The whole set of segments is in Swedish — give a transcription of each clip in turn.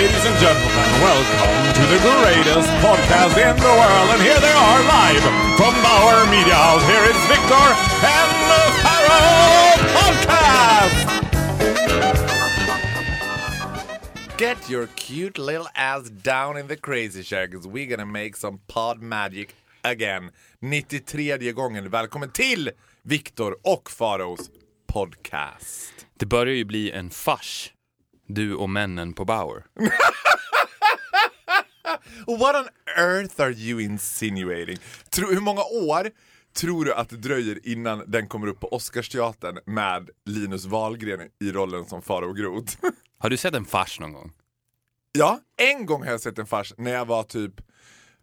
Ladies and gentlemen, welcome to the greatest podcast in the world. And here they are live from Bauer Media House. Here is Victor and the Pharaoh Podcast! Get your cute little ass down in the crazy chair because we're gonna make some pod magic again. 93 gången. Välkommen till Victor och Faraos podcast. Det börjar ju bli en fars. Du och männen på Bauer. What on earth are you insinuating? Tro, hur många år tror du att det dröjer innan den kommer upp på Oscarsteatern med Linus Wahlgren i rollen som Farao Groth? Har du sett en fars någon gång? ja, en gång har jag sett en fars när jag var typ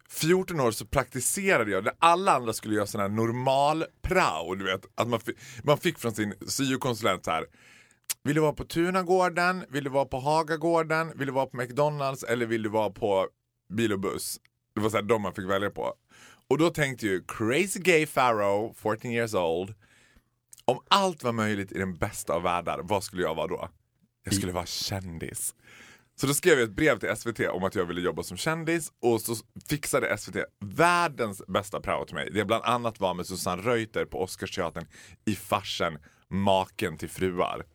14 år så praktiserade jag, när alla andra skulle göra sån här normal prao, du vet. Att man, fick, man fick från sin syokonsulent så här. Vill du vara på Tunagården? Vill du vara på Hagagården? Vill du vara på McDonalds? Eller vill du vara på bil och buss? Det var så här de man fick välja på. Och då tänkte ju crazy gay pharaoh, 14 years old. Om allt var möjligt i den bästa av världar, vad skulle jag vara då? Jag skulle vara kändis. Så då skrev jag ett brev till SVT om att jag ville jobba som kändis och så fixade SVT världens bästa prao till mig. Det bland annat var med Susanne Reuter på Oscarsteatern i farsen Maken till fruar.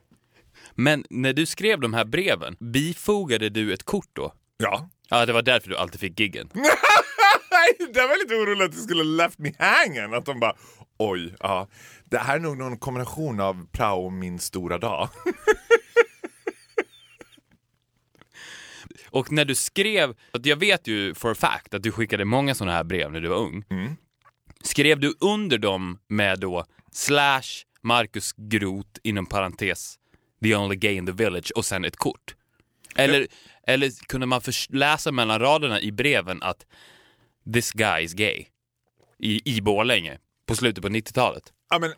Men när du skrev de här breven, bifogade du ett kort då? Ja. Ja, det var därför du alltid fick giggen. Nej, det var lite oroligt att det skulle left me hanging. Att de bara, oj, ja. Det här är nog någon kombination av prao och min stora dag. Och när du skrev, jag vet ju for a fact att du skickade många sådana här brev när du var ung. Skrev du under dem med då slash Marcus Groth inom parentes the only gay in the village och sen ett kort? Eller, eller kunde man läsa mellan raderna i breven att this guy is gay i, i Borlänge på slutet på 90-talet? ja, men,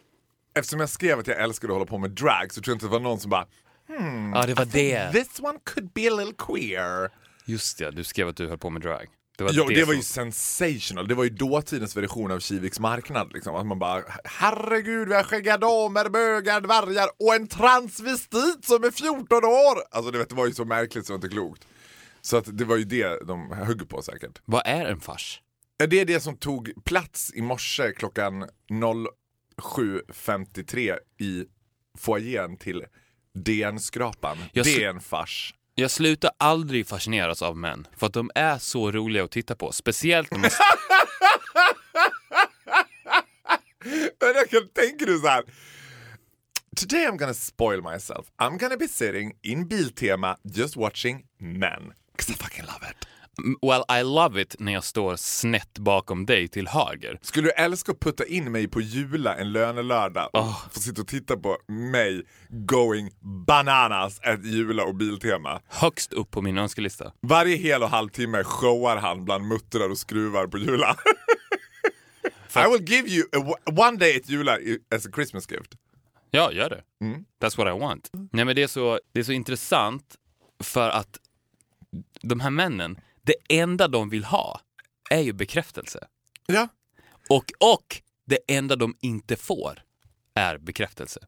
eftersom jag skrev att jag älskade att hålla på med drag så tror jag inte det var någon som bara Ja, det var det. This one could be a little queer. Just det, du skrev att du höll på med drag. Det var Ja, det, var ju sensational. Det var ju dåtidens version av Kiviks marknad. Liksom. Att man bara, herregud vi har skäggiga damer, bögar, dvärgar och en transvestit som är 14 år! Alltså det, vet, det var ju så märkligt så det var inte klokt. Så att det var ju det de högg på säkert. Vad är en fars? Ja, Det är det som tog plats i morse klockan 07.53 i foajén till DN-skrapan. Det är en fars. Jag slutar aldrig fascineras av män, för att de är så roliga att titta på. Speciellt när man... Men jag kan tänka dig så här. Today I'm gonna spoil myself. I'm gonna be sitting in Biltema just watching men. Cause I fucking love it. Well, I love it när jag står snett bakom dig till höger. Skulle du älska att putta in mig på Jula en lönelördag och få sitta och titta på mig going bananas at Jula och Biltema? Högst upp på min önskelista. Varje hel och halvtimme showar han bland muttrar och skruvar på Jula. I will give you a, one day at Jula as a Christmas gift. Ja, gör det. That's what I want. Nej, men det är, så, det är så intressant för att de här männen, det enda de vill ha är ju bekräftelse. Ja. Och, och det enda de inte får är bekräftelse.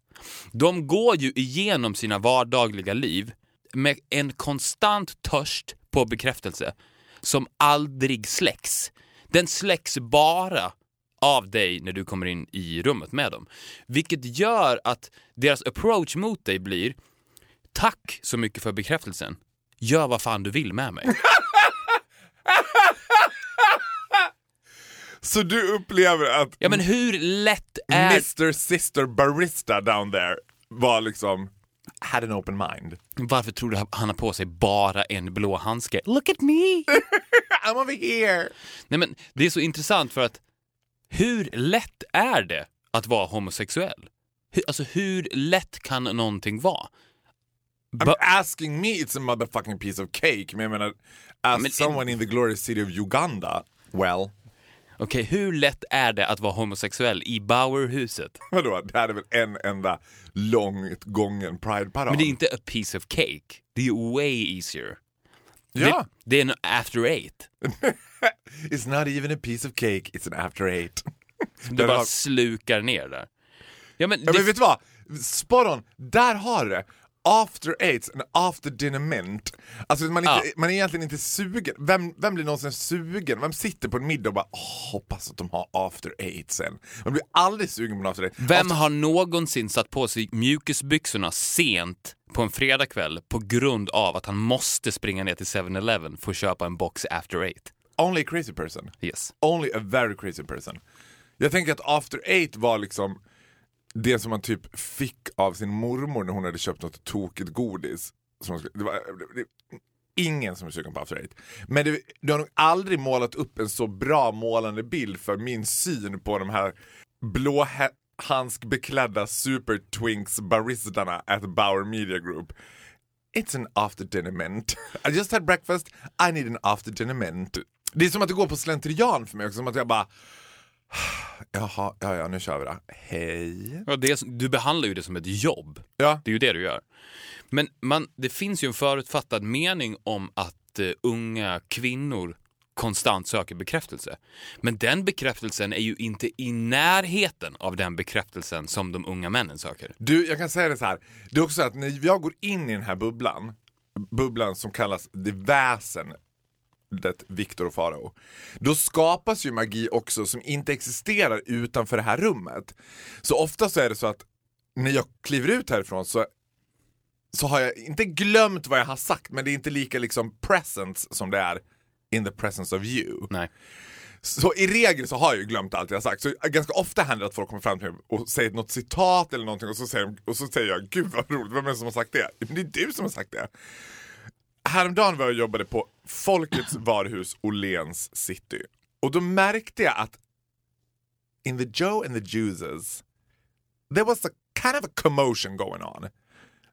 De går ju igenom sina vardagliga liv med en konstant törst på bekräftelse som aldrig släcks. Den släcks bara av dig när du kommer in i rummet med dem. Vilket gör att deras approach mot dig blir Tack så mycket för bekräftelsen. Gör vad fan du vill med mig. Så du upplever att Ja men hur lätt är... Mr Sister Barista down there var liksom had an open mind. Varför tror du han har på sig bara en blå handske? Look at me! I'm over here! Nej men det är så intressant för att hur lätt är det att vara homosexuell? Hur, alltså hur lätt kan någonting vara? I'm asking me it's a motherfucking piece of cake. Men jag menar, as Men- someone in the glorious city of Uganda, well, Okej, hur lätt är det att vara homosexuell i Bauerhuset? Vadå, det här är väl en enda långt gången Pride-parad? Men det är inte a piece of cake. Det är way easier. Ja! Det, det är en after eight. It's not even a piece of cake, it's an after eight. Du bara har- slukar ner där. Ja, men, Ja det, men vet du vad? Spot on, där har du det. After eight, en after dinner mint. Alltså man är, inte, Ja. man är egentligen inte sugen. Vem, vem blir någonsin sugen? Vem sitter på en middag och bara hoppas att de har after eight sen. Man blir aldrig sugen på en after eight. Vem after... har någonsin satt på sig mjukisbyxorna sent på en fredagkväll på grund av att han måste springa ner till 7-Eleven för att köpa en box after eight? Only a crazy person. Yes. Only a very crazy person. Jag tänker att after eight var liksom det som man typ fick av sin mormor när hon hade köpt något tokigt godis. Som skulle, det var, det, det, ingen som är sugen på after eight. Men det, du har nog aldrig målat upp en så bra målande bild för min syn på de här blåhandskbeklädda super twinks baristarna at Bauer Media Group. It's an after dinner mint. I just had breakfast, I need an after dinner mint. Det är som att det går på slentrian för mig också, som att jag bara Jaha, ja, ja, nu kör vi då. Hej. Ja, det du behandlar ju det som ett jobb. Ja. Det är ju det du gör. Men man, det finns ju en förutfattad mening om att eh, unga kvinnor konstant söker bekräftelse. Men den bekräftelsen är ju inte i närheten av den bekräftelsen som de unga männen söker. Du, jag kan säga det så här. Det är också så att när jag går in i den här bubblan, bubblan som kallas det väsen, det Viktor och Farao, då skapas ju magi också som inte existerar utanför det här rummet. Så ofta så är det så att när jag kliver ut härifrån så så har jag inte glömt vad jag har sagt men det är inte lika liksom presence som det är in the presence of you. Nej. Så i regel så har jag ju glömt allt jag har sagt. Så ganska ofta händer det att folk kommer fram till mig och säger något citat eller någonting och så säger, och så säger jag gud vad roligt, vem är det som har sagt det? Men det är du som har sagt det. Häromdagen var jag och jobbade på Folkets varuhus Åhléns city. Och då märkte jag att in the Joe and the Juices there was a kind of a commotion going on.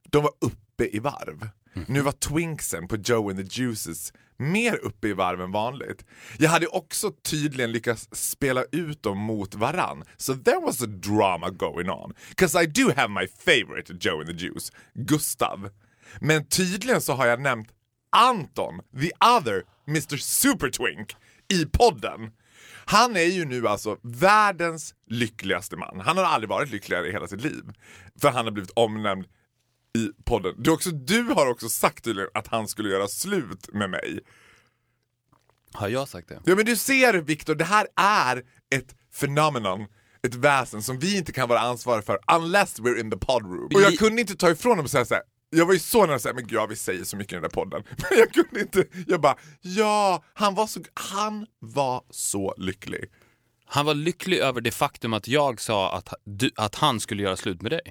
De var uppe i varv. Nu var twinksen på Joe and the Juices mer uppe i varv än vanligt. Jag hade också tydligen lyckats spela ut dem mot varann. So there was a drama going on. Cause I do have my favorite Joe and the Juice, Gustav. Men tydligen så har jag nämnt Anton, the other Mr Supertwink, i podden. Han är ju nu alltså världens lyckligaste man. Han har aldrig varit lyckligare i hela sitt liv. För han har blivit omnämnd i podden. Du, också, du har också sagt tydligen att han skulle göra slut med mig. Har jag sagt det? Ja men du ser Viktor, det här är ett phenomenon, ett väsen som vi inte kan vara ansvariga för unless we're in the pod room. Och jag kunde inte ta ifrån honom och säga såhär, jag var ju så nära att säga, men gud ja, vi säger så mycket i den där podden. Men jag kunde inte, jag bara, ja, han var så, han var så lycklig. Han var lycklig över det faktum att jag sa att, du, att han skulle göra slut med dig.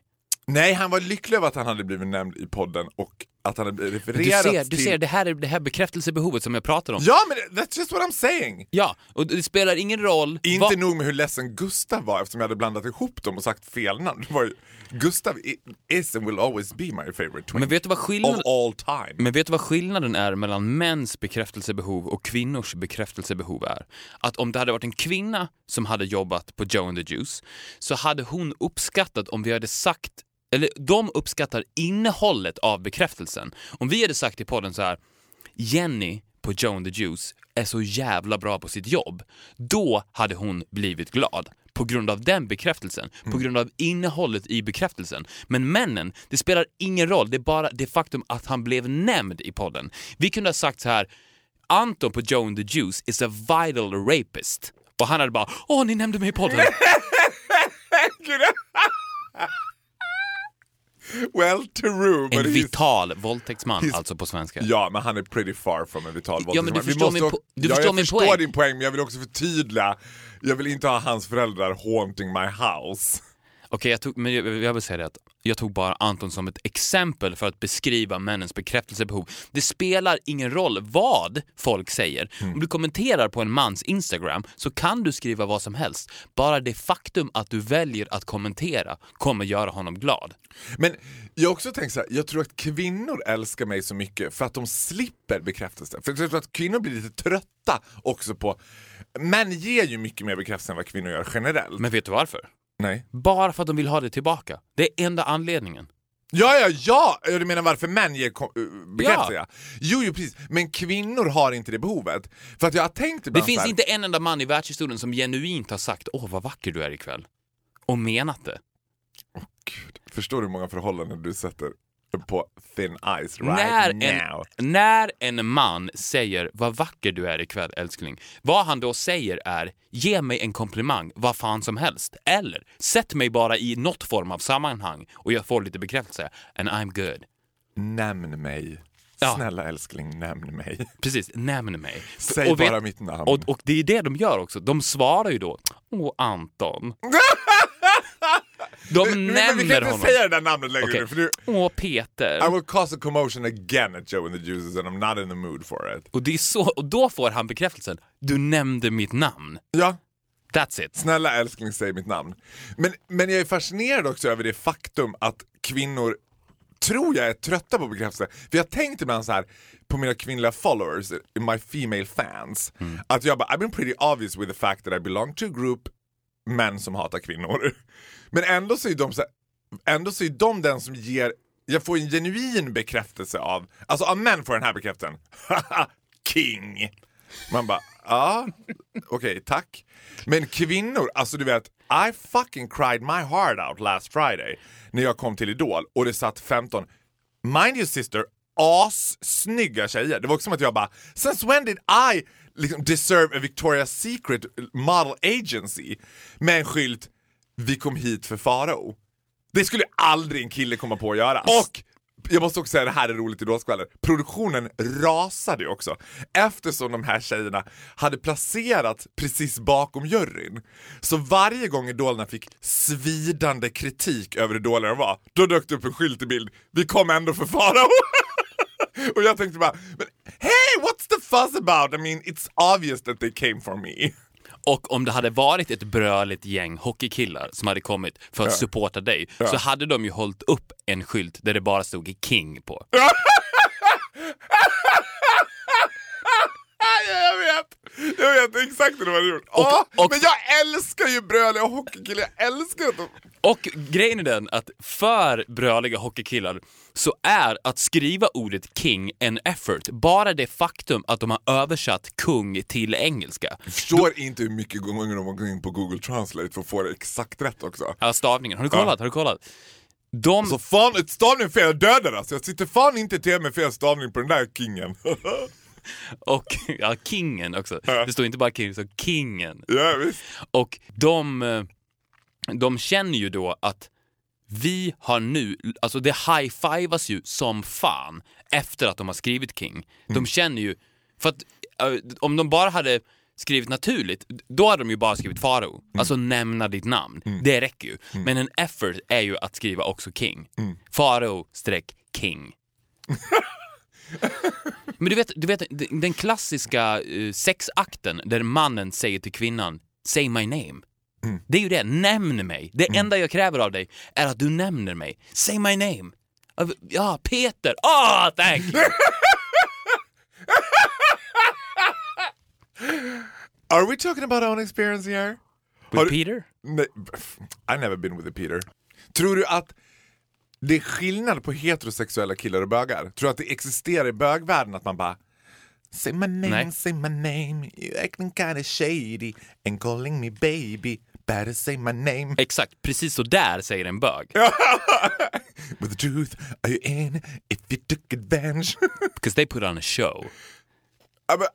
Nej, han var lycklig över att han hade blivit nämnd i podden och att han blivit Du ser, du till... ser det, här är det här bekräftelsebehovet som jag pratar om. Ja, men that's just what I'm saying! Ja, och det spelar ingen roll. Inte vad- nog med hur ledsen Gustav var eftersom jag hade blandat ihop dem och sagt fel namn. Det var ju, Gustav is and will always be my favorite twin Men vet du vad of skillnaden... all time. Men vet du vad skillnaden är mellan mäns bekräftelsebehov och kvinnors bekräftelsebehov är? Att om det hade varit en kvinna som hade jobbat på Joe and the Juice så hade hon uppskattat om vi hade sagt, eller de uppskattar innehållet av bekräftelsen. Om vi hade sagt i podden så här, Jenny på Joe and the Juice är så jävla bra på sitt jobb. Då hade hon blivit glad. På grund av den bekräftelsen, på grund av innehållet i bekräftelsen. Men männen, det spelar ingen roll, det är bara det faktum att han blev nämnd i podden. Vi kunde ha sagt så här, Anton på Joe and the Juice is a vital rapist. Och han hade bara, åh ni nämnde mig i podden. well, but En vital våldtäktsman, alltså på svenska. Ja, men han är pretty far from en vital Ja, du våldtäktsman. Vi förstår min po- du ja, förstår jag min förstår poäng. din poäng, men jag vill också förtydliga. Jag vill inte ha hans föräldrar haunting my house. Okej, jag, tog- men jag, jag vill säga det att Jag tog bara Anton som ett exempel för att beskriva männens bekräftelsebehov. Det spelar ingen roll vad folk säger. Om du kommenterar på en mans Instagram så kan du skriva vad som helst. Bara det faktum att du väljer att kommentera kommer göra honom glad. Men jag har också tänkt så här, jag tror att kvinnor älskar mig så mycket för att de slipper bekräftelse. För jag tror att kvinnor blir lite trötta också på... Män ger ju mycket mer bekräftelse än vad kvinnor gör generellt. Men vet du varför? Nej. Bara för att de vill ha det tillbaka. Det är enda anledningen. Ja, ja, ja! Du menar varför män ger uh, bekräftelse? Ja. Jo, jo, precis. Men kvinnor har inte det behovet. För att jag har tänkt Det finns här, inte en enda man i världshistorien som genuint har sagt åh vad vacker du är ikväll. Och menat det. Gud, förstår du hur många förhållanden du sätter på thin ice right när, now? en, när en man säger vad vacker du är ikväll älskling, vad han då säger är ge mig en komplimang, vad fan som helst. Eller sätt mig bara i något form av sammanhang och jag får lite bekräftelse. And I'm good. Nämn mig. Ja. Snälla älskling, nämn mig. Precis, nämn mig. Säg bara mitt namn. Och, och det är det de gör också. De svarar ju då, åh Anton. De Men- nämner vi kan inte honom. säga det där namnet längre Okej. nu, för du, Åh Peter. I will cause a commotion again at Joe and the Juices and I'm not in the mood for it. Och, det är så, och då får han bekräftelsen, du nämnde mitt namn. Ja, That's it. snälla älskling säg mitt namn. Men, men jag är fascinerad också över det faktum att kvinnor tror jag är trötta på bekräftelse. För jag har tänkt ibland så här på mina kvinnliga followers, my female fans, att jag bara I've been pretty obvious with the fact that I belong to a group män som hatar kvinnor. Men ändå så är de så här, ändå så är de den som ger, jag får en genuin bekräftelse av, alltså av män får den här bekräftelsen. King! Man bara, ja, okej, tack. Men kvinnor, alltså du vet, I fucking cried my heart out last Friday när jag kom till Idol och det satt 15, mind you sister, assnygga tjejer. Det var också som att jag bara, since when did I liksom deserve a Victoria's Secret model agency med en skylt, vi kom hit för Farao. Det skulle aldrig en kille komma på att göra. Och jag måste också säga, det här är roligt i Idolskvaller. Produktionen rasade också eftersom de här tjejerna hade placerat precis bakom juryn. Så varje gång idolerna fick svidande kritik över hur dåliga de var, då dök det upp en skylt i bild. Vi kom ändå för Farao. Och jag tänkte bara, men hey what's the fuss about? I mean it's obvious that they came for me. Och om det hade varit ett bröligt gäng hockeykillar som hade kommit för att supporta dig så hade de ju hållit upp en skylt där det bara stod King på. jag vet! Jag vet exakt hur de hade gjort. Åh, och- men jag älskar ju bröliga hockeykillar, jag älskar att de... Och grejen är den att för bröliga hockeykillar så är att skriva ordet king en effort. Bara det faktum att de har översatt kung till engelska. Jag förstår inte hur mycket gånger de har gått in på Google Translate för att få det exakt rätt också. Ja, stavningen. Har du kollat? Har du kollat? De... Så fan, ett stavning fel, dödar alltså. Jag sitter fan inte till med fel stavning på den där kingen. Och, ja, kingen också. Det står inte bara king, det står kingen. ja, visst. Och de, eh, de känner ju då att vi har nu, alltså det high-fivas ju som fan efter att de har skrivit King. De känner ju, för att eh, om de bara hade skrivit naturligt, då hade de ju bara skrivit Farao. Alltså nämna ditt namn. Det räcker ju. Men en effort är ju att skriva också King. Farao streck King. Men du vet, du vet den klassiska eh, sexakten där mannen säger till kvinnan “Say my name”. Det är ju det, nämn mig. Det enda jag kräver av dig är att du nämner mig. Say my name. Ja, Peter. Ah, thank you. Are we talking about own experience here? Har With du- Peter? Nej, pff, I've never been with a Peter. Tror du att det är skillnad på heterosexuella killar och bögar? Tror du att det existerar i bögvärlden att man bara Say my name, Nej. say my name, you acting kinda shady and calling me baby, better say my name. Exakt, precis så där säger en bög. With the truth, are you in if you took advantage? Because they put on a show. Ja, men,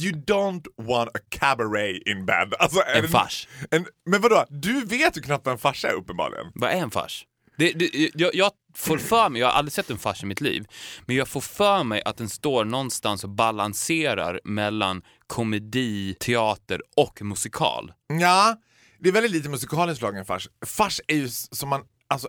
you don't want a cabaret in bed. Alltså, är En det- fars. En, men vadå, du vet ju knappt vad en farsa är uppenbarligen. Vad är en fars? Det, det, jag, jag får för mig, jag har aldrig sett en fars i mitt liv, men jag får för mig att den står någonstans och balanserar mellan komedi, teater och musikal. Ja, det är väldigt lite musikalinslag i en fars. Fars är ju som man, alltså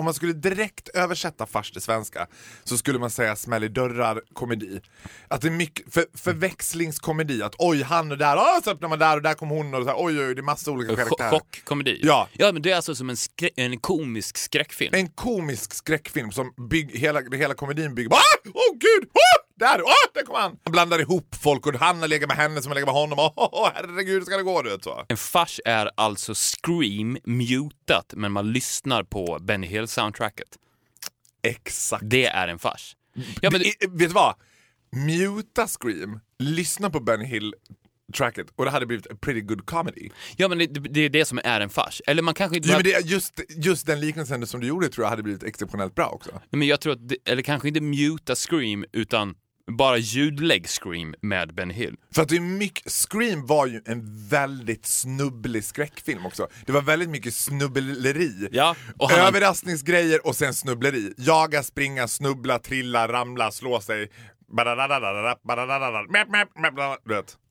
om man skulle direkt översätta fars till svenska så skulle man säga smäll i dörrar komedi. Att det är mycket för, förväxlingskomedi, att oj han och där, oh, så öppnar man där och där kom hon och så här, oj oj det är massa olika karaktärer. Chockkomedi. Ja. ja, men det är alltså som en, en komisk skräckfilm. En komisk skräckfilm som bygg, hela, hela komedin bygger på ah! Åh gud! Ah! Där! Ah! Där kom han! Han blandar ihop folk och han legat med henne som legat med honom. Åh, oh, herregud, hur ska det gå? Du vet, så. En fars är alltså Scream mutat, men man lyssnar på Benny Hill-soundtracket. Exakt. Det är en fars. Ja, men, Det vet du vad? Muta Scream, lyssna på Benny Hill tracket och det hade blivit a pretty good comedy. ja, men det, det är det som är en fars. Eller man kanske inte... Jo, men det, just, just den liknelsen som du gjorde tror jag hade blivit exceptionellt bra också. Men jag tror att, det, eller kanske inte muta Scream, utan bara ljudlägg Scream med Ben Hill. För att det är mycket, Scream var ju en väldigt snubblig skräckfilm också. Det var väldigt mycket snubbleri. Ja, och han- Överraskningsgrejer och sen snubbleri. Jaga, springa, snubbla, trilla, ramla, slå sig.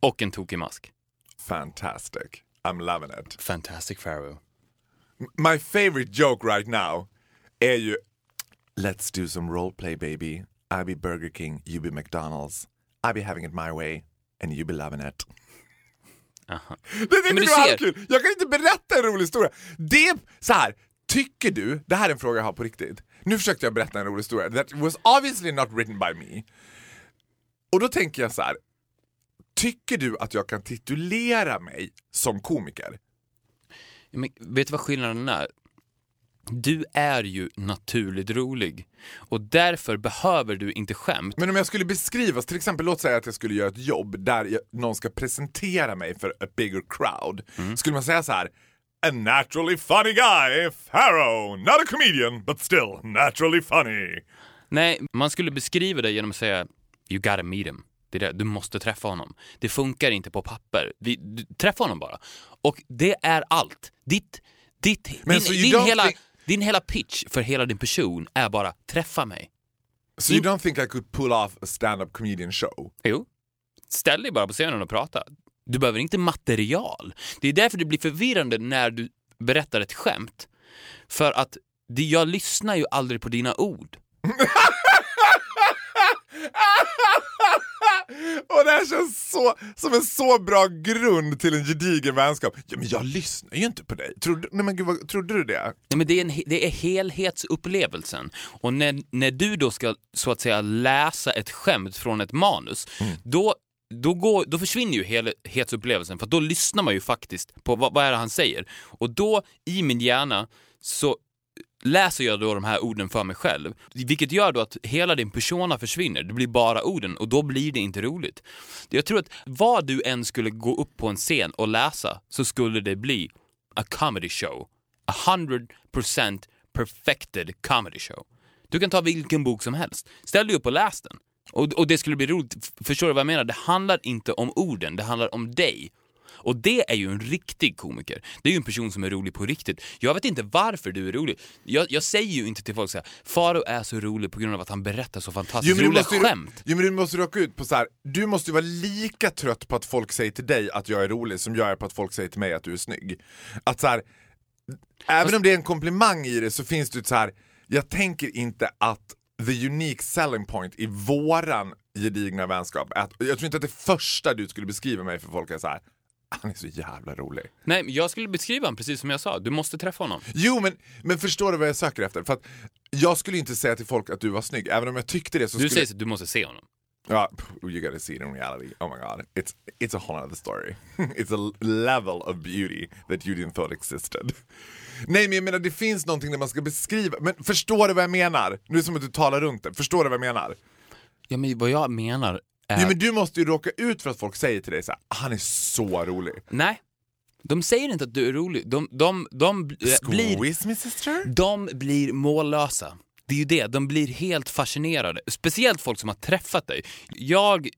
Och en tokig mask. Fantastic. I'm loving it. Fantastic Pharaoh. My favorite joke right now är ju Let's do some roleplay baby. I be Burger King, you be McDonalds. I be having it my way and you be loving it. Aha. Det tycker Men du du ser- kul. Jag kan inte berätta en rolig historia. Det, så här, tycker du, det här är en fråga jag har på riktigt. Nu försökte jag berätta en rolig historia that was obviously not written by me. Och då tänker jag så här. Tycker du att jag kan titulera mig som komiker? Men vet du vad skillnaden är? Du är ju naturligt rolig och därför behöver du inte skämt. Men om jag skulle beskrivas, till exempel låt säga att jag skulle göra ett jobb där jag, någon ska presentera mig för a bigger crowd. Skulle man säga så här. A naturally funny guy, Pharaoh, not a comedian but still naturally funny. Nej, man skulle beskriva det genom att säga You gotta meet him. Det är det. Du måste träffa honom. Det funkar inte på papper. Vi, du, träffa honom bara. Och det är allt. Ditt, ditt, Men din, din, hela, think- din hela pitch för hela din person är bara träffa mig. So you don't think I could pull off a stand-up comedian show? Jo. Ställ dig bara på scenen och prata. Du behöver inte material. Det är därför det blir förvirrande när du berättar ett skämt. För att det, jag lyssnar ju aldrig på dina ord. Och det här känns så, som en så bra grund till en gedigen vänskap. Ja, men jag lyssnar ju inte på dig. Trodde, nej, men gud, vad, trodde du det? Nej, men det, är en, det är helhetsupplevelsen. Och när, när du då ska så att säga läsa ett skämt från ett manus, då, då, går, då försvinner ju helhetsupplevelsen för då lyssnar man ju faktiskt på vad, vad är det han säger. Och då i min hjärna så läser jag då de här orden för mig själv, vilket gör då att hela din persona försvinner. Det blir bara orden och då blir det inte roligt. Jag tror att vad du än skulle gå upp på en scen och läsa så skulle det bli a comedy show. A hundred percent perfected comedy show. Du kan ta vilken bok som helst. Ställ dig upp och läs den. Och, och det skulle bli roligt. Förstår du vad jag menar? Det handlar inte om orden, det handlar om dig. Och det är ju en riktig komiker. Det är ju en person som är rolig på riktigt. Jag vet inte varför du är rolig. Jag, jag säger ju inte till folk så här, Faro är så rolig på grund av att han berättar så fantastiskt du roliga måste ju- skämt. Jo men du måste råka ut på så här. du måste ju vara lika trött på att folk säger till dig att jag är rolig som jag är på att folk säger till mig att du är snygg. Att så här, även om det är en komplimang i det så finns det ett så här. jag tänker inte att the unique selling point i våran gedigna vänskap, att, jag tror inte att det första du skulle beskriva mig för folk är så här. han är så jävla rolig. Nej, men jag skulle beskriva honom precis som jag sa. Du måste träffa honom. Jo men, men förstår du vad jag söker efter? För att jag skulle inte säga till folk att du var snygg, även om jag tyckte det så Du skulle säger så, du måste se honom. Ja, you gotta see it in reality. Oh my god. It's, it's a whole other story. it's a level of beauty that you didn't thought existed. Nej men jag menar det finns någonting där man ska beskriva, men förstår du vad jag menar? Nu är det som att du talar runt det, förstår du vad jag menar? Ja, men vad jag menar är... Jo men du måste ju råka ut för att folk säger till dig så här, han är så rolig. Nej. De säger inte att du är rolig. De, de, de bl- blir... Squeeze me sister? De blir mållösa. Det är ju det, de blir helt fascinerade. Speciellt folk som har träffat dig. Jag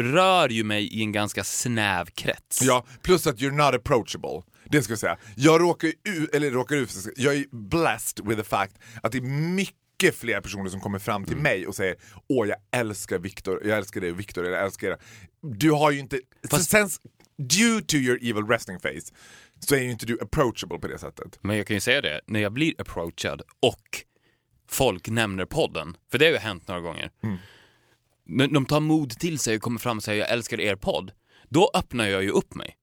rör ju mig i en ganska snäv krets. Ja, plus att you're not approachable. Det ska jag säga. Jag råkar ut, eller råkar ut, jag är blessed with the fact att det är mycket fler personer som kommer fram till mig och säger Åh jag älskar Viktor, jag älskar dig Viktor, jag älskar dig. Du har ju inte, Fast- sen, due to your evil resting face så är ju inte du approachable på det sättet. Men jag kan ju säga det, när jag blir approachad och folk nämner podden, för det har ju hänt några gånger. Mm. De tar mod till sig och kommer fram och säger jag älskar er podd. Då öppnar jag ju upp mig.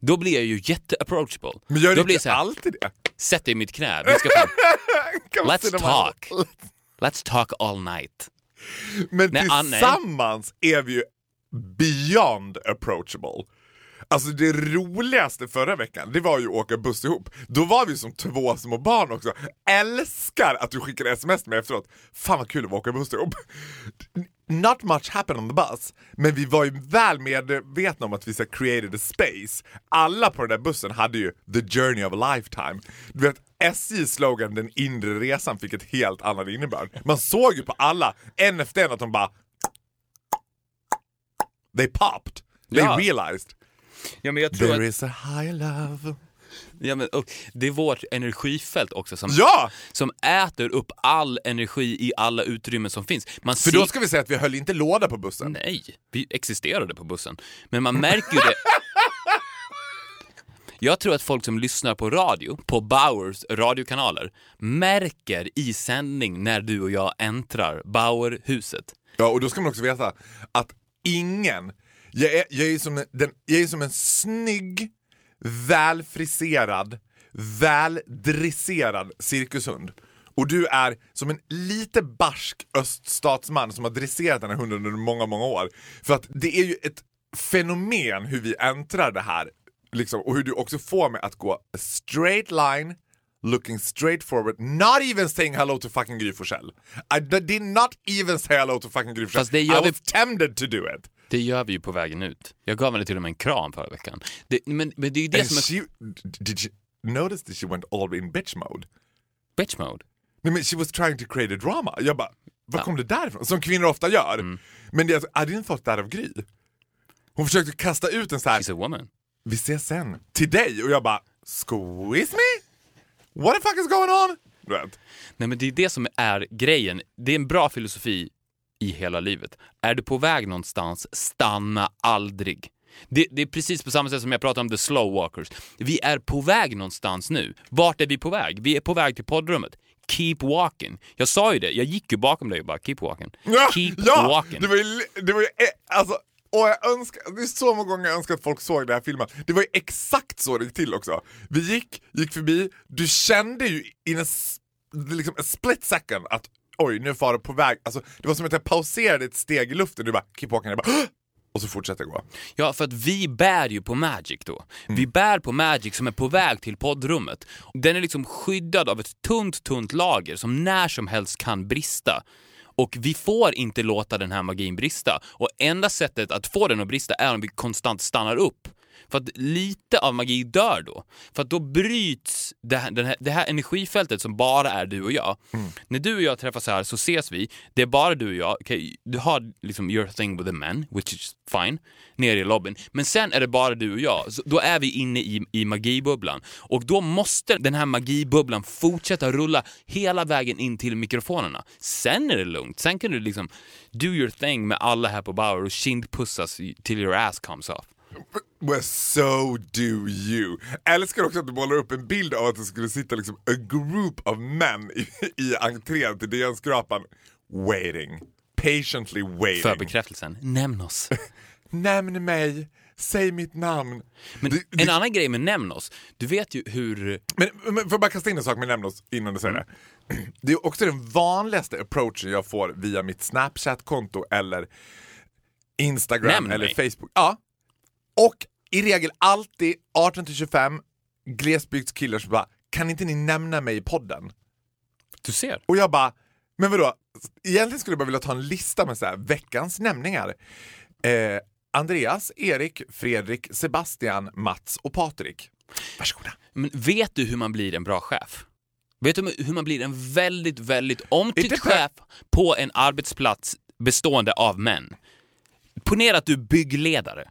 Då blir jag ju jätte-approachable. Men gör Då du blir inte så här, alltid det? Sätt dig i mitt knä, vi ska fan, let's talk. Let's talk all night. Men Nej, ah, nej. tillsammans är vi ju beyond approachable. Alltså det roligaste förra veckan, det var ju att åka buss ihop. Då var vi som två små barn också. Älskar att du skickade sms till mig efteråt. Fan vad kul att åka buss ihop. Not much happened on the bus, men vi var ju väl medvetna om att vi så created a space. Alla på den där bussen hade ju the journey of a lifetime. Du vet, SJs slogan den inre resan fick ett helt annat innebörd. Man såg ju på alla, en efter en, att de bara They popped. They Ja. realized. Ja, men jag tror There att, is a high love. Ja, men, och det är vårt energifält också som, Ja! som äter upp all energi i alla utrymmen som finns. Man För ser- då ska vi säga att vi höll inte låda på bussen. Nej, vi existerade på bussen. Men man märker ju det. Jag tror att folk som lyssnar på radio, på Bauers radiokanaler, märker i sändning när du och jag äntrar Bauerhuset. Ja, och då ska man också veta att ingen, jag är, jag är, som, en, den, jag är som en snygg, välfriserad, väldresserad cirkushund. Och du är som en lite barsk öststatsman som har dresserat den här hunden under många, många år. För att det är ju ett fenomen hur vi äntrar det här. Liksom, och hur du också får mig att gå a straight line, looking straight forward, not even saying hello to fucking Gry Forssell. I did not even say hello to fucking Gry Forssell. I vi- was tempted to do it. Det gör vi ju på vägen ut. Jag gav henne till och med en kram förra veckan. Det, men, men det är ju det And som she, did you notice that she went all in bitch mode? bitch mode. Nej men she was trying to create a drama. Jag bara, var kom det där ifrån? Som kvinnor ofta gör. Mm. Men det, är alltså, I didn't thought that of Gry. Hon försökte kasta ut en så här, She's a woman. vi ses sen, till dig. Och jag bara, squeeze me? What the fuck is going on? Vet. Nej men det är det som är grejen. Det är en bra filosofi i hela livet. Är du på väg någonstans, stanna aldrig. Det, det är precis på samma sätt som jag pratade om the slow walkers. Vi är på väg någonstans nu. Vart är vi på väg? Vi är på väg till poddrummet. Keep walking. Jag sa ju det, jag gick ju bakom dig och bara keep walking. Ja, Keep ja, walking. Det var ju, det var ju eh, alltså, och jag önskar, det är så många gånger jag önskar att folk såg det här filmen. Det var ju exakt så det gick till också. Vi gick, gick förbi, du kände ju in s- liksom a split second att oj, nu är fara på väg. Alltså, det var som att jag pauserade ett steg i luften, du bara keep walking, jag bara och så fortsätter jag gå. Ja, för att vi bär ju på Magic då. Vi bär på Magic som är på väg till poddrummet. Den är liksom skyddad av ett tunt, tunt lager som när som helst kan brista. Och vi får inte låta den här magin brista. Och enda sättet att få den att brista är om vi konstant stannar upp. För att lite av magi dör då. För att då bryts det här, den här, det här energifältet som bara är du och jag. När du och jag träffas här så ses vi, det är bara du och jag. Okay, du har liksom your thing with the men, which is fine, nere i lobbyn. Men sen är det bara du och jag. Så då är vi inne i, i magibubblan. Och då måste den här magibubblan fortsätta rulla hela vägen in till mikrofonerna. Sen är det lugnt. Sen kan du liksom do your thing med alla här på Bauer och kindpussas till your ass comes off. Well, so do you. Älskar också att du målar upp en bild av att det skulle sitta liksom a group of men i, i entrén till DN-skrapan waiting. Patiently waiting. För bekräftelsen, nämn oss. Nämn mig, säg mitt namn. Men det- en annan grej med nämn oss, du vet ju hur... Men, men får jag bara kasta in en sak med nämn oss innan du säger Mm. det. Det är också den vanligaste approachen jag får via mitt Snapchat-konto eller Instagram Nämn eller mig. Facebook. Ja. Och i regel alltid 18-25 glesbygdskillar som bara kan inte ni nämna mig i podden? Du ser. Och jag bara, men vadå? Egentligen skulle jag bara vilja ta en lista med så här, veckans nämningar. Eh, Andreas, Erik, Fredrik, Sebastian, Mats och Patrik. Varsågoda. Men vet du hur man blir en bra chef? Vet du hur man blir en väldigt, väldigt omtyckt chef på en arbetsplats bestående av män? Ponera att du är byggledare.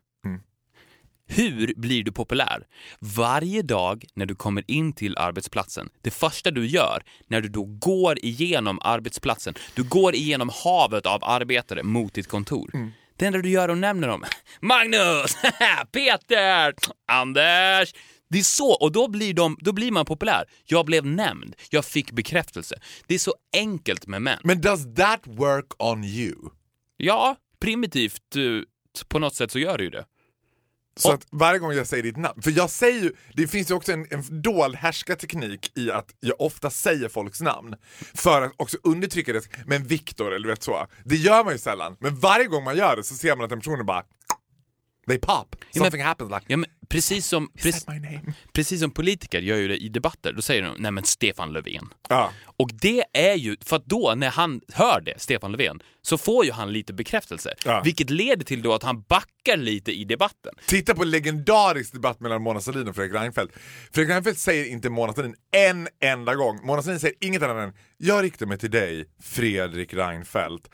Hur blir du populär? Varje dag när du kommer in till arbetsplatsen, det första du gör när du då går igenom arbetsplatsen, du går igenom havet av arbetare mot ditt kontor. Det enda du gör att nämna dem. Magnus! Peter! Anders! Det är så, och då blir, de, då blir man populär. Jag blev nämnd, jag fick bekräftelse. Det är så enkelt med män. Men does that work on you? Ja, primitivt eh, på något sätt så gör det ju det. Så Och- att varje gång jag säger ditt namn, för jag säger ju, det finns ju också en, en dold härskarteknik i att jag ofta säger folks namn för att också undertrycka det. Men Viktor, eller du vet så, det gör man ju sällan. Men varje gång man gör det så ser man att den personen bara They pop, men- something happens like Ja, men precis som, precis, precis som politiker gör ju det i debatter, då säger de nej men Stefan Löfven. Ja. Och det är ju, för att då när han hör det, Stefan Löfven, så får ju han lite bekräftelse. Ja. Vilket leder till då att han backar lite i debatten. Titta på legendarisk debatt mellan Mona Sahlin och Fredrik Reinfeldt. Fredrik Reinfeldt säger inte Mona Sahlin en enda gång. Mona Sahlin säger inget annat än “Jag riktar mig till dig, Fredrik Reinfeldt”.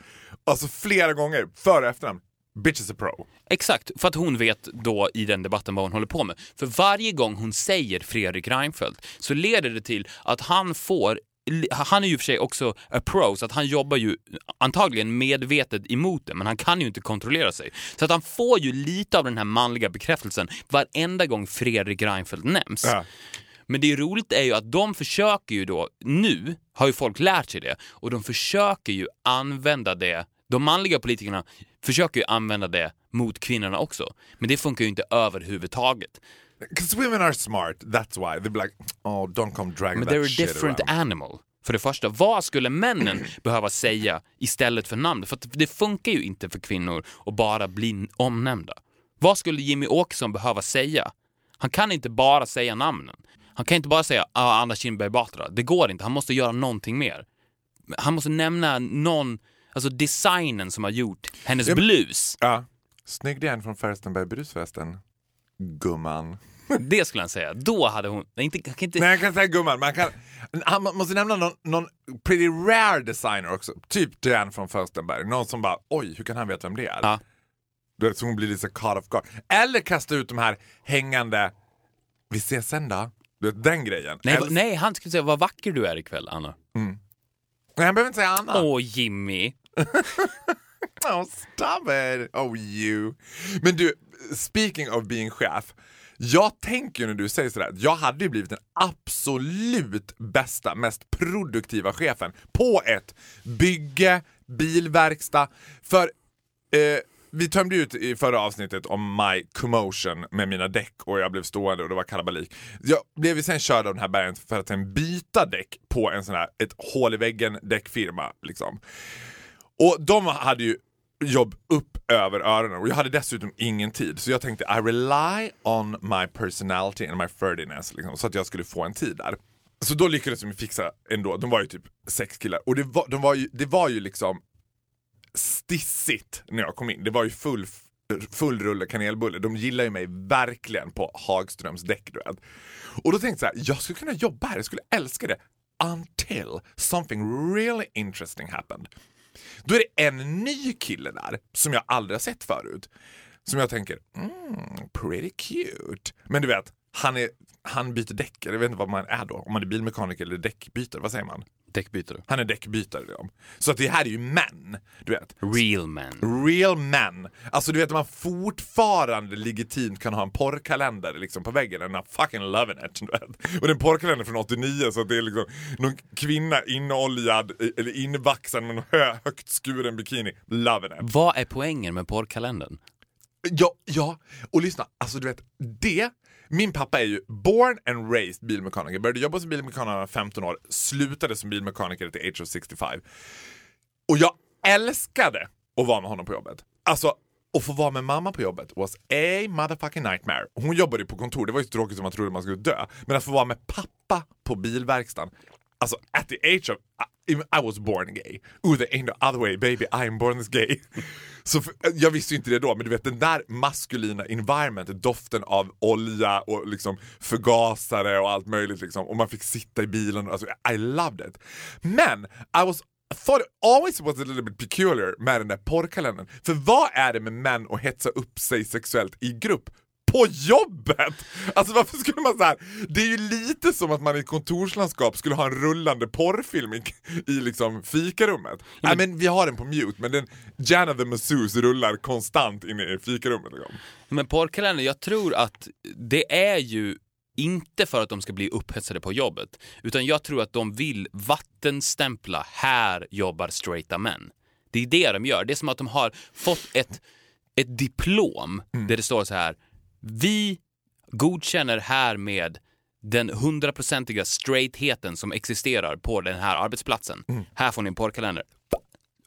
Alltså flera gånger, före och efternamn. Bitch is a pro. Exakt, för att hon vet då i den debatten vad hon håller på med. För varje gång hon säger Fredrik Reinfeldt så leder det till att han får han är ju för sig också a pro, så att han jobbar ju antagligen medvetet emot det, men han kan ju inte kontrollera sig. Så att han får ju lite av den här manliga bekräftelsen varenda gång Fredrik Reinfeldt nämns. Ja. Men det roligt är ju att de försöker ju då, nu har ju folk lärt sig det, och de försöker ju använda det, de manliga politikerna försöker ju använda det mot kvinnorna också. Men det funkar ju inte överhuvudtaget. Because women are smart, that's why. They'll be like, oh don't come dragging Men that they're a shit different around. animal. För det första, vad skulle männen behöva säga istället för namn? För det funkar ju inte för kvinnor att bara bli omnämnda. Vad skulle Jimmy Åkesson behöva säga? Han kan inte bara säga namnen. Han kan inte bara säga ah, Anna Kinberg Batra. Det går inte, han måste göra någonting mer. Han måste nämna någon, alltså designen som har gjort hennes Ja, men- blus. Ja. Snygg igen från Färstenberg brusfesten. Gumman. Det skulle han säga. Då hade hon... Nej, inte, han kan inte, Nej jag kan säga gumman, man, kan, han måste nämna någon, någon pretty rare designer också. Typ Diane från Färstenberg. Någon som bara, oj hur kan han veta vem det är? Ja. Så hon blir lite caught off guard. Eller kasta ut de här hängande, vi ses sen då. Du vet, den grejen. nej, Eller- nej, han skulle säga vad vacker du är ikväll, Anna. Nej, jag behöver inte säga Anna. Åh, Jimmy. Oh, stop it! Oh you. Men du, speaking of being chef. Jag tänker ju när du säger sådär, jag hade ju blivit den absolut bästa, mest produktiva chefen på ett bygge, bilverkstad. För eh, vi tömde ut i förra avsnittet om my commotion med mina däck och jag blev stående och det var kalabalik. Jag blev ju sen körd av den här bergen för att sen byta däck på en sån här, ett hål i väggen däckfirma. Liksom. Och de hade ju jobb upp över öronen och jag hade dessutom ingen tid. Så jag tänkte I rely on my personality and my ferdiness liksom, så att jag skulle få en tid där. Så då lyckades de fixa ändå. De var ju typ sex killar och det var, de var ju, det var ju liksom stissigt när jag kom in. Det var ju full, full rulle kanelbulle. De gillar ju mig verkligen på Hagströms däck. Du vet. Och då tänkte jag så här, jag skulle kunna jobba här, jag skulle älska det. Until something really interesting happened. Då är det en ny kille där som jag aldrig har sett förut. Som jag tänker, mm, pretty cute. Men du vet, han, är, han byter däck. Jag vet inte vad man är då. Om man är bilmekaniker eller däckbytare, vad säger man? Däckbytare. Han är däckbytare. Liksom. Så att det här är ju män. Du vet. Real man. Real men. Alltså du vet att man fortfarande legitimt kan ha en porrkalender liksom på väggen and I'm fucking loving it. Du vet. Och det är en porrkalender från 89 så att det är liksom någon kvinna inoljad eller invaxad med en hö, högt skuren bikini. Loving it. Vad är poängen med porrkalendern? Ja, ja, och lyssna, alltså du vet, det min pappa är ju born and raised bilmekaniker, började jobba som bilmekaniker när han var 15 år, slutade som bilmekaniker till age of 65. Och jag älskade att vara med honom på jobbet. Alltså, att få vara med mamma på jobbet was a motherfucking nightmare. Hon jobbade ju på kontor, det var ju så tråkigt som man trodde man skulle dö. Men att få vara med pappa på bilverkstaden, alltså at the age of i, was born gay. Oh, there ain't no other way baby, I am born this gay. Så för, jag visste ju inte det då, men du vet den där maskulina environmentet, doften av olja och liksom förgasare och allt möjligt liksom. Och man fick sitta i bilen, alltså I loved it. Men I was I thought it always was a little bit peculiar med den där porrkalendern. För vad är det med män att hetsa upp sig sexuellt i grupp? På jobbet! Alltså varför skulle man så här? Det är ju lite som att man i kontorslandskap skulle ha en rullande porrfilm i, i liksom fikarummet. Nej men vi har den på mute men den Jana the Masseuse rullar konstant inne i fikarummet. Liksom. Men porrkalendern, jag tror att det är ju inte för att de ska bli upphetsade på jobbet, utan jag tror att de vill vattenstämpla här jobbar straighta män. Det är det de gör. Det är som att de har fått ett, ett diplom där det står så här. Vi godkänner härmed den hundraprocentiga straightheten som existerar på den här arbetsplatsen. Här får ni en porrkalender.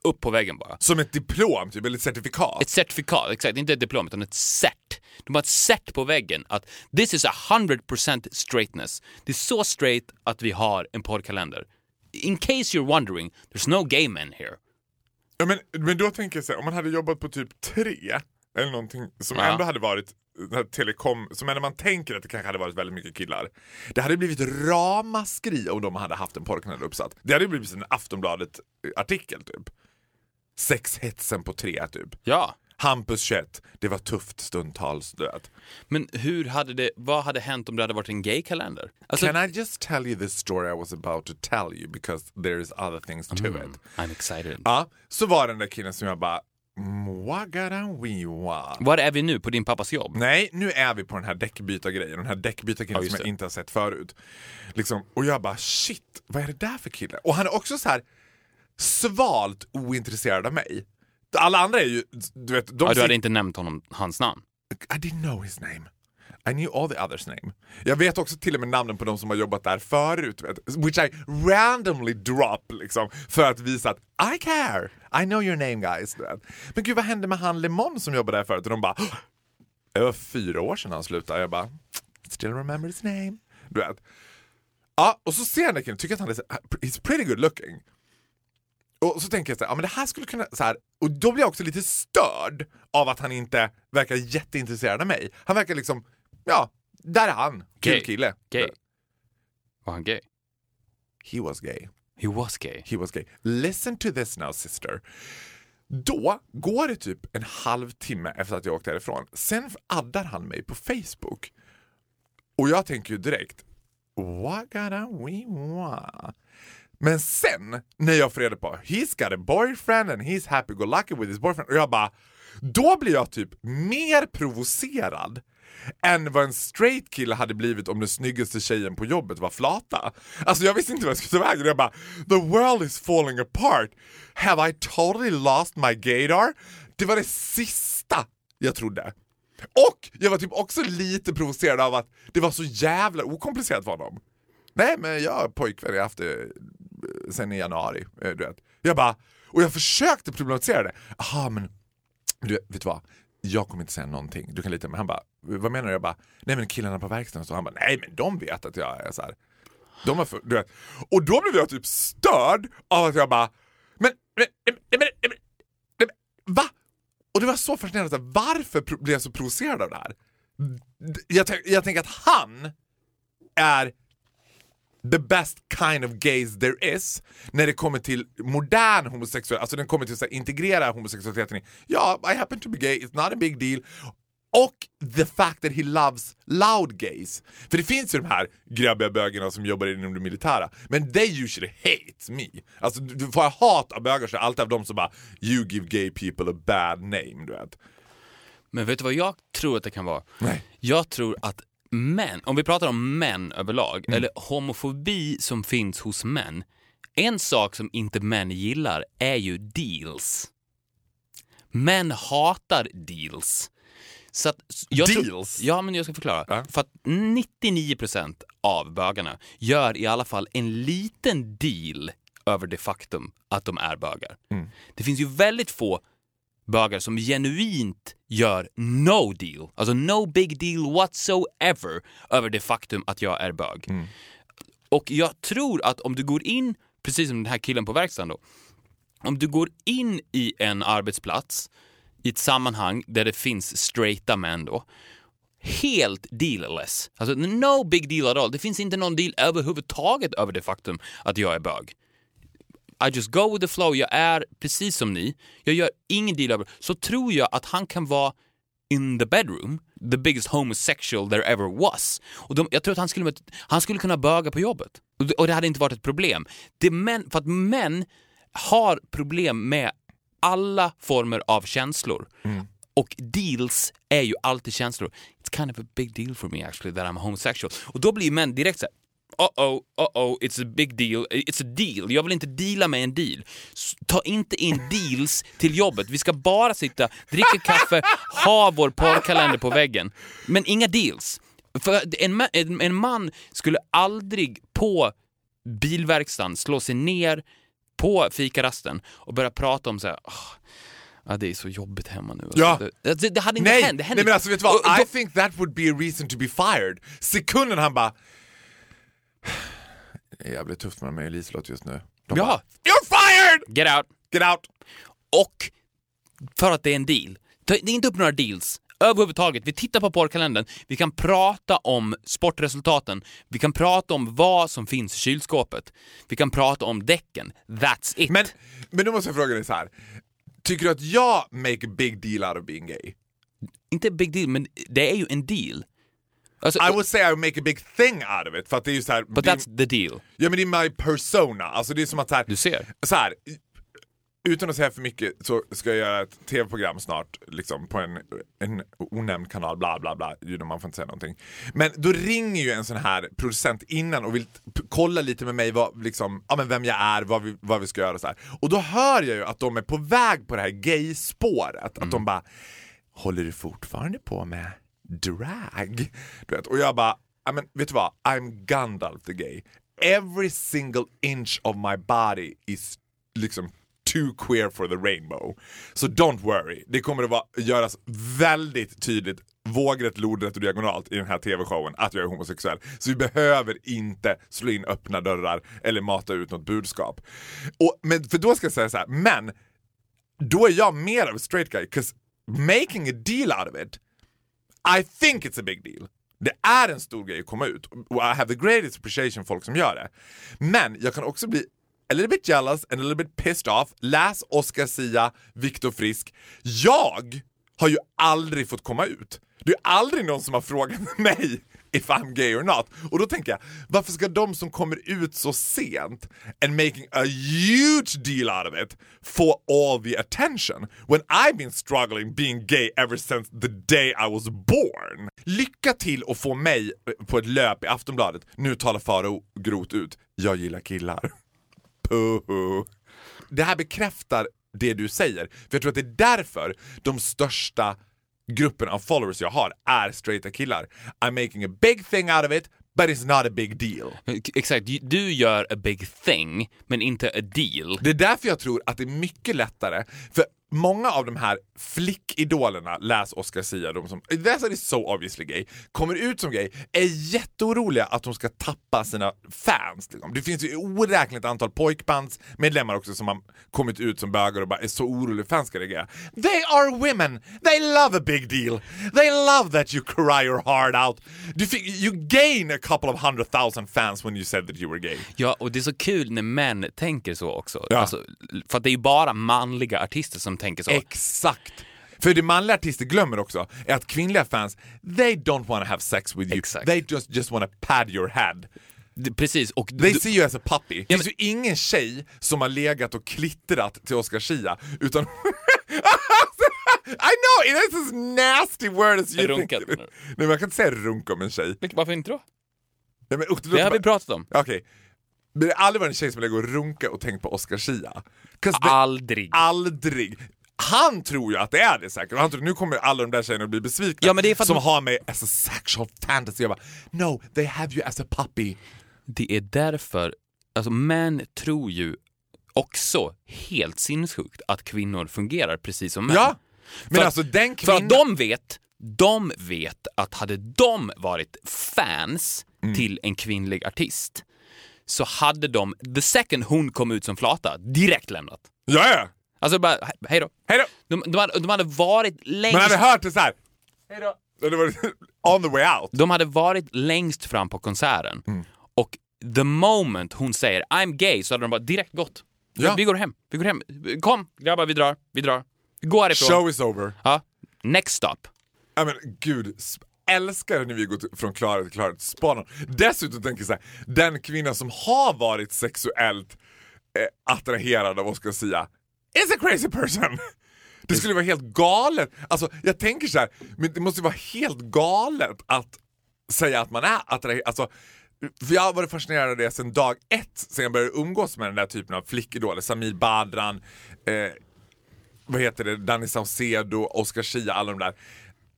Upp på väggen bara. Som ett diplom, typ, eller ett certifikat. Ett certifikat, exakt. Inte ett diplom, utan ett cert. De har ett cert på väggen att this is a 100% straightness. Det är så straight att vi har en poddkalender. In case you're wondering, there's no gay men here. Ja, men, men då tänker jag så här, om man hade jobbat på typ tre, eller någonting som Ja. ändå hade varit telekom, som ändå man tänker att det kanske hade varit väldigt mycket killar. Det hade blivit ramaskri om de hade haft en porrkanal uppsatt. Det hade blivit en Aftonbladet-artikel typ. Sexhetsen på tre typ. Ja, Hampus 21, det var tufft stundtals. Vet. men hur hade det, vad hade hänt om det hade varit en gay-kalender? Alltså, Can I just tell you this story I was about to tell you because there's other things to Mm. it. I'm excited. Ja, så var den där killen som jag bara, Wagada we wa. Var är vi nu? På din pappas jobb? Nej, nu är vi på den här däckbytargrejen, den här däckbytarkillen Ja, som jag inte har sett förut. Liksom, och jag bara shit, vad är det där för kille? Och han är också så här svalt ointresserad av mig. Alla andra är ju, du vet, de Ja, du hade inte nämnt honom, hans namn. I didn't know his name. I knew all the others name. Jag vet också till och med namnen på de som har jobbat där förut, which I randomly drop liksom, för att visa att I care, I know your name guys. Men gud vad hände med han Lemon som jobbade där förut? Och de bara, det var fyra år sedan han slutade. Jag bara, still remember his name. Du vet. Ja, och så ser jag den där tycker att han är he's pretty good looking. Och så tänker jag så här, ja men det här skulle kunna, så här, och då blir jag också lite störd av att han inte verkar jätteintresserad av mig. Han verkar liksom, ja, där är han. Kul Gay. kille. Gay. Var han gay? He was gay. He was gay. He was gay. Listen to this now sister. Då går det typ en halvtimme efter att jag åkte därifrån. Sen addar han mig på Facebook. Och jag tänker ju direkt, what gotta we want? Men sen när jag får reda på he's got a boyfriend and he's happy go lucky with his boyfriend och jag bara, då blir jag typ mer provocerad än vad en straight kille hade blivit om den snyggaste tjejen på jobbet var flata. Alltså jag visste inte vad jag skulle ta vägen. Jag bara, the world is falling apart. Have I totally lost my gaydar? Det var det sista jag trodde. Och jag var typ också lite provocerad av att det var så jävla okomplicerat för honom. Nej men jag har pojkvän, jag har haft det eh, sen i januari. Eh, du vet. Jag bara, och jag försökte problematisera det. Aha men, du vet du vad? Jag kommer inte säga någonting, du kan lita på mig. Han bara, vad menar du? Jag bara, nej men killarna på verkstaden. Så han bara, nej men de vet att jag är så här. De var för, du vet. Och då blev jag typ störd av att jag bara, men, men, men, men, men, men, men va? Och det var så fascinerande, varför blev jag så provocerad av det här? Jag, jag tänker att han är the best kind of gays there is när det kommer till modern homosexualitet, alltså den kommer till att integrera homosexualiteten i ja, I happen to be gay, it's not a big deal och the fact that he loves loud gays. För det finns ju de här grabbiga bögarna som jobbar inom det militära, men they usually hate me. Alltså du får hat av bögar så är alltid av dem som bara you give gay people a bad name, du vet. Men vet du vad jag tror att det kan vara? Nej. Jag tror att män, om vi pratar om män överlag, Mm. eller homofobi som finns hos män. En sak som inte män gillar är ju deals. Män hatar deals. Så att jag Deals? Tror, ja, men jag ska förklara. Ja. För att 99% av bögarna gör i alla fall en liten deal över det faktum att de är bögar. Mm. Det finns ju väldigt få bögar som genuint gör no deal, alltså no big deal whatsoever över det faktum att jag är bög. Och jag tror att om du går in, precis som den här killen på verkstaden då, om du går in i en arbetsplats i ett sammanhang där det finns straighta män då, helt dealless. Alltså no big deal at all. Det finns inte någon deal överhuvudtaget över det faktum att jag är bög. I just go with the flow, jag är precis som ni, jag gör ingen deal över så tror jag att han kan vara in the bedroom, the biggest homosexual there ever was. Och de, jag tror att han skulle, han skulle kunna böga på jobbet. Och det, och det hade inte varit ett problem. Det män, för att män har problem med alla former av känslor. Och deals är ju alltid känslor. It's kind of a big deal for me actually that I'm homosexual. Och då blir män direkt så här, Uh-oh, uh-oh, it's a big deal. It's a deal. Jag vill inte deala med en deal. Ta inte in deals till jobbet. Vi ska bara sitta, dricka kaffe, ha vår porrkalender på väggen. Men inga deals. För en, en, en man skulle aldrig på bilverkstaden slå sig ner på fikarasten och börja prata om så här, "Åh, Ja, det är så jobbigt hemma nu. Ja. Det, det, det hade inte Nej, hänt. Det nej hände men alltså vet du vad? I think that would be a reason to be fired. Sekunden han bara... Det är jävligt tufft med mig och Liselott just nu. De Ja. bara, You're fired! Get out! Get out! Och för att det är en deal. Det är inte upp några deals överhuvudtaget. Vi tittar på porrkalendern, vi kan prata om sportresultaten, vi kan prata om vad som finns i kylskåpet, vi kan prata om däcken. That's it. Men, men då måste jag fråga dig så här. Tycker du att jag make a big deal out of being gay? Inte big deal, men det är ju en deal. Alltså, I would say I would make a big thing out of it. För att det är ju så här, but det, that's the deal. Ja men det är my persona. Alltså det är som att så här, Du ser. så här, utan att säga för mycket så ska jag göra ett tv-program snart liksom, på en, en onämnd kanal, bla bla bla, you know, man får inte säga någonting. Men då ringer ju en sån här producent innan och vill kolla lite med mig vad, liksom, ja, men vem jag är, vad vi, vad vi ska göra och så här. Och då hör jag ju att de är på väg på det här gay-spåret. Att de bara, håller du fortfarande på med drag? Du vet, och jag bara, I mean, vet du vad, I'm Gandalf the gay. Every single inch of my body is liksom too queer for the rainbow. Så don't worry, det kommer att vara, göras väldigt tydligt vågrätt, lodrätt och diagonalt i den här tv-showen att jag är homosexuell. Så vi behöver inte slå in öppna dörrar eller mata ut något budskap. Och, men, för då ska jag säga så här, men då är jag mer av straight guy, 'cause making a deal out of it i think it's a big deal. Det är en stor grej att komma ut och I have the greatest appreciation för folk som gör det. Men jag kan också bli a little bit jealous and a little bit pissed off. Läs Oscar Sia, Viktor Frisk. Jag har ju aldrig fått komma ut. Det är aldrig någon som har frågat mig if I'm gay or not. Och då tänker jag, varför ska de som kommer ut så sent and making a huge deal out of it få all the attention when I've been struggling being gay ever since the day I was born? Lycka till att få mig eh, på ett löp i Aftonbladet. Nu talar Faro Grot ut. Jag gillar killar. Puhu. Det här bekräftar det du säger. För jag tror att det är därför de största gruppen av followers jag har är straighta killar. I'm making a big thing out of it, but it's not a big deal. Exakt, du gör a big thing, men inte a deal. Det är därför jag tror att det är mycket lättare, för många av de här flickidolerna, läs Oscar Sia, de som that's is so obviously gay, kommer ut som gay, är jätteoroliga att de ska tappa sina fans. Liksom. Det finns ju oräkneligt antal pojkbandsmedlemmar också som har kommit ut som bögar och bara är så oroliga fans ska reagera. They are women! They love a big deal! They love that you cry your heart out! Du fick, you gain a couple of hundred thousand fans when you said that you were gay. Ja, och det är så kul när män tänker så också. Ja. Alltså, för att det är ju bara manliga artister som tänker så. Exakt! För det manliga artister glömmer också är att kvinnliga fans, they don't want to have sex with you. Exakt. They just, just want to pad your head. Det- Precis, och They see you as a puppy. Det Ja, finns ju ingen tjej som har legat och klittrat till Oscar Schia utan... I know! It is as nasty word as you Runkat, think. Nej men jag kan inte säga runka om en tjej. Varför inte då? Nej, men, och, Det har vi pratat om. Okej. Men det har aldrig varit en tjej som lägger och runka och tänkt på Oscar Schia. Aldrig. Aldrig. Han tror ju att det är det säkert. Han tror nu kommer alla de där tjejerna att bli besvikna. Ja, men det är för att som man- har mig as a sexual fantasy. Jag bara, no, they have you as a puppy. Det är därför, alltså män tror ju också helt sinnessjukt att kvinnor fungerar precis som män. Ja, men För- alltså den För kvinnan... att de vet, de vet att hade de varit fans Mm. till en kvinnlig artist så hade de, the second hon kom ut som flata, direkt lämnat. Ja, ja. Alltså bara, he- hej då. Hej då. De, de, hade, de hade varit längst... Man hade hört det så här. Hej då. On the way out. De hade varit längst fram på konserten Mm. och the moment hon säger I'm gay så hade de bara direkt gått. Ja. Vi går hem, vi går hem. Kom grabbar, vi drar, vi drar. Går härifrån. Show is over. Ja. Next stop. Ja men gud, sp- älskar när vi går till- från klarhet till klarhet. Spanar. Dessutom tänker jag så här, den kvinna som har varit sexuellt eh, attraherad av Oscar Sia is a crazy person. Det skulle vara helt galet. Alltså, jag tänker så här, men det måste vara helt galet att säga att man är attraherad. Alltså, för jag har varit fascinerad av det sedan dag ett, sen jag började umgås med den där typen av flickidoler. Samir Badran, eh, vad heter det, Danny Saucedo, Oscar Schia, alla de där.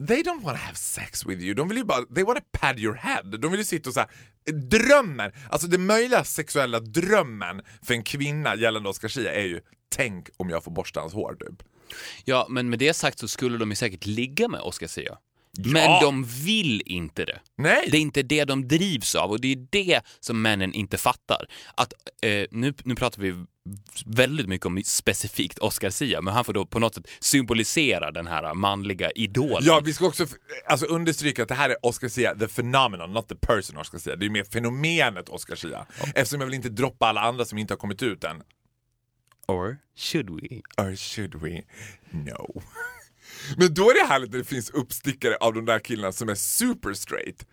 They don't want to have sex with you. De vill ju bara, they want to pad your head. De vill ju sitta och så här, drömmen, alltså den möjliga sexuella drömmen för en kvinna gällande Oscar Schia är ju tänk om jag får borsta hans hår typ. Ja, men med det sagt så skulle de ju säkert ligga med Oscar Sia. Men de vill inte det. Nej. Det är inte det de drivs av och det är det som männen inte fattar. Att, eh, nu, nu pratar vi väldigt mycket om specifikt Oscar Sia, men han får då på något sätt symbolisera den här manliga idolen. Ja, vi ska också alltså, understryka att det här är Oscar Sia, the phenomenon, not the person Oscar Sia. Det är mer fenomenet Oscar Sia. Eftersom jag vill inte droppa alla andra som inte har kommit ut än. Or should we? Or should we? No. Men då är det härligt när det finns uppstickare av de där killarna som är super straight.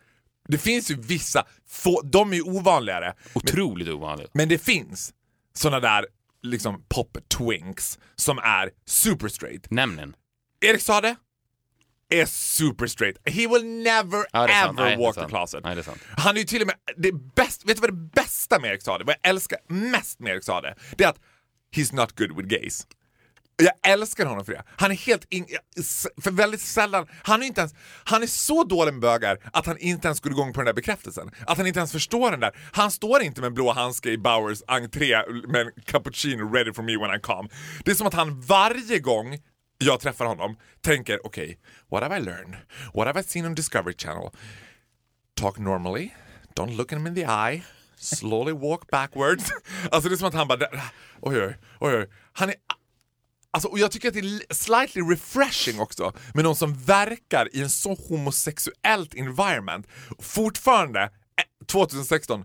Det finns ju vissa, få, de är ju ovanligare. Otroligt ovanligt. Men det finns såna där liksom pop twinks som är super straight. Nämn en. Erik Sade är super straight. He will never Ja, ever Nej, walk the closet. Nej, är. Han är ju till och med, det bäst, vet du vad det bästa med Erik Sade, vad jag älskar mest med Erik Sade, det är att he's not good with gays. Jag älskar honom för det. Han är helt in, för väldigt sällan, han är inte ens, han är så dålig med bögar att han inte ens går igång på den där bekräftelsen. Att han inte ens förstår den där. Han står inte med en blå handske i Bowers entré med en cappuccino ready for me when I come. Det är som att han varje gång jag träffar honom tänker okej, okay, what have I learned? What have I seen on Discovery Channel? Talk normally, don't look him in the eye, slowly walk backwards. Alltså det är som att han bara, oj oj, oj, oj. Han är Alltså, och jag tycker att det är slightly refreshing också med någon som verkar i en så homosexuellt environment. Fortfarande, eh, 2016,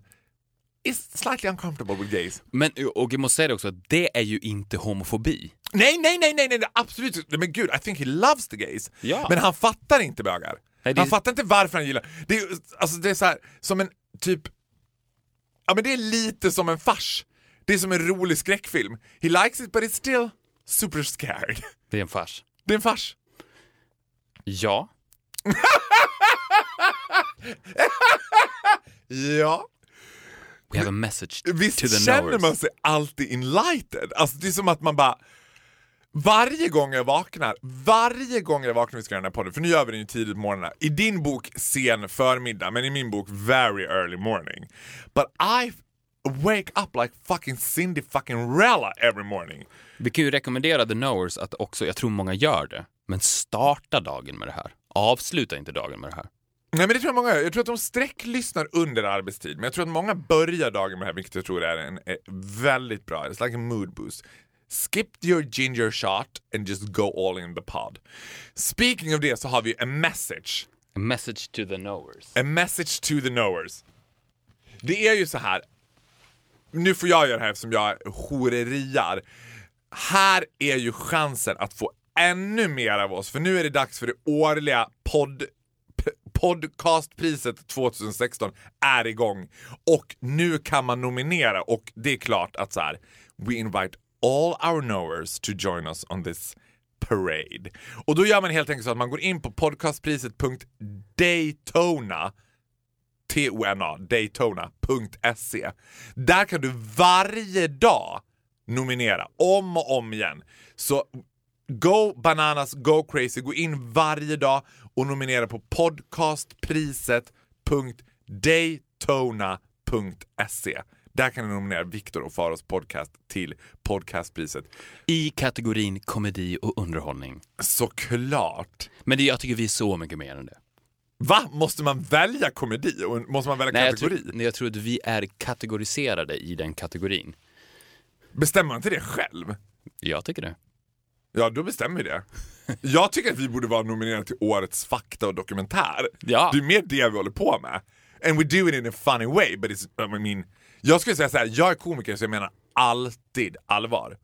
is slightly uncomfortable with gays. Men, och jag måste säga det också, det är ju inte homofobi. Nej, nej, nej, nej, nej, absolut. Men gud, I think he loves the gays. Ja. Men han fattar inte bögar. Nej, det- Han fattar inte varför han gillar... Det är, alltså, det är så här, som en typ... Ja men det är lite som en fars. Det är som en rolig skräckfilm. He likes it but it's still super scared. Det är en fars. Det är en fars. Ja. Ja. We have a message Visst to the känner knowers. man sig alltid enlightened? Alltså det är som att man bara... Varje gång jag vaknar, varje gång jag vaknar vi ska göra den här podden, för nu gör vi den ju tidigt på morgonen. I din bok sen förmiddag, men i min bok very early morning. But I wake up like fucking Cindy fucking Rella every morning. Vi kan ju rekommendera the knowers att också, jag tror många gör det, men starta dagen med det här. Avsluta inte dagen med det här. Nej men det tror jag många gör. Jag tror att de sträcklyssnar under arbetstid, men jag tror att många börjar dagen med det här, vilket jag tror är en är väldigt bra. It's like a mood boost. Skip your ginger shot and just go all in the pod. Speaking of det så har vi a message. A message to the knowers. A message to the knowers. Det är ju så här. Nu får jag göra det här eftersom jag horeriar. Här är ju chansen att få ännu mer av oss, för nu är det dags för det årliga podd podcastpriset 2016 är igång. Och nu kan man nominera och det är klart att så här, we invite all our knowers to join us on this parade. Och då gör man helt enkelt så att man går in på podcastpriset.daytona T-O-N-A, Daytona.se. Där kan du varje dag nominera om och om igen. Så go bananas, go crazy, gå in varje dag och nominera på podcastpriset.daytona.se. Där kan du nominera Viktor och Faros podcast till podcastpriset. I kategorin komedi och underhållning. Såklart! Men det, jag tycker vi är så mycket mer än det. Va? Måste man välja komedi? Och måste man välja Nej, jag kategori? tror, nej, jag tror att vi är kategoriserade i den kategorin. Bestämmer man inte det själv? Jag tycker det. Ja, då bestämmer vi det. Jag tycker att vi borde vara nominerade till årets fakta och dokumentär. Ja. Det är mer det vi håller på med. And we do it in a funny way, but it's, I mean, jag skulle säga så här, jag är komiker så jag menar alltid allvar.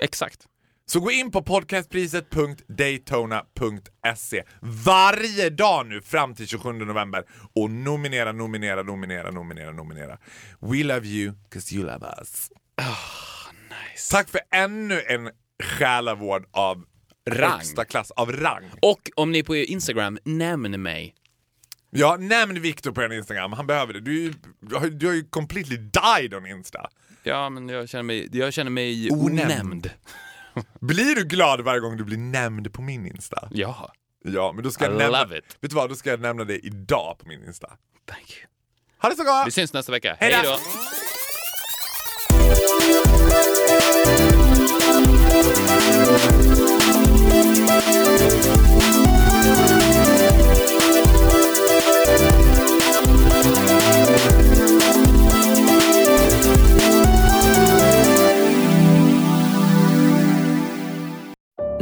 Exakt. Så gå in på podcastpriset.daytona.se varje dag nu fram till 27 november och nominera, nominera, nominera, nominera, nominera. We love you, cause you love us. Nice. Tack för ännu en själavård av Rang. högsta klass, av rang. Och om ni på Instagram nämner mig. Ja, nämn Viktor på en Instagram, han behöver det. Du, är du har ju completely died on Insta. Ja, men jag känner mig, jag känner mig Onämnd. onämnd. Blir du glad varje gång du blir nämnd på min Insta? Ja, Ja, men då ska I jag nämna, love it. Vet du vad, då ska jag nämna det idag på min Insta. thank you. Ha det så gott! Vi syns nästa vecka. Hej Hej då. då!